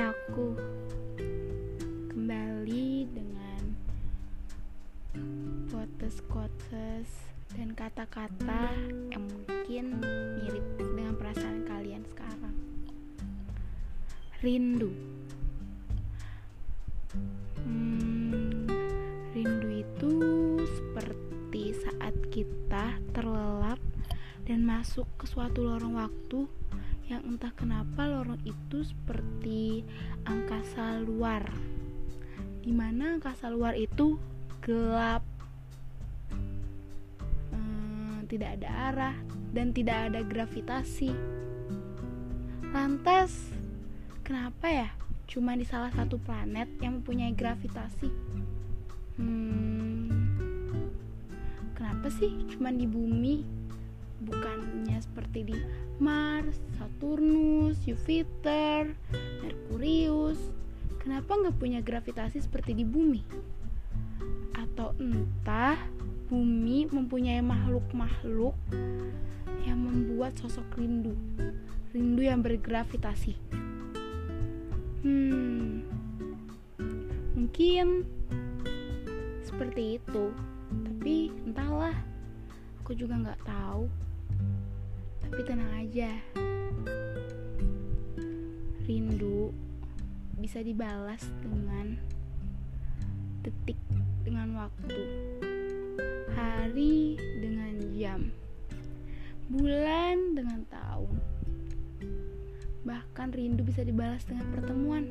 aku kembali dengan quotes-quotes dan kata-kata yang mungkin mirip dengan perasaan kalian sekarang. Rindu. Hmm, rindu itu seperti saat kita terlelap dan masuk ke suatu lorong waktu yang entah kenapa lorong itu seperti angkasa luar. Di mana angkasa luar itu gelap hmm, tidak ada arah dan tidak ada gravitasi. Lantas kenapa ya cuma di salah satu planet yang mempunyai gravitasi? Hmm, kenapa sih cuma di bumi? Bukannya seperti di Mars, Saturnus, Jupiter, Merkurius. Kenapa nggak punya gravitasi seperti di bumi? Atau entah bumi mempunyai makhluk-makhluk yang membuat sosok rindu, rindu yang bergravitasi. Hmm, mungkin seperti itu, tapi entahlah, aku juga nggak tahu. Tapi tenang aja. Rindu bisa dibalas dengan detik dengan waktu. Hari dengan jam. Bulan dengan tahun. Bahkan rindu bisa dibalas dengan pertemuan.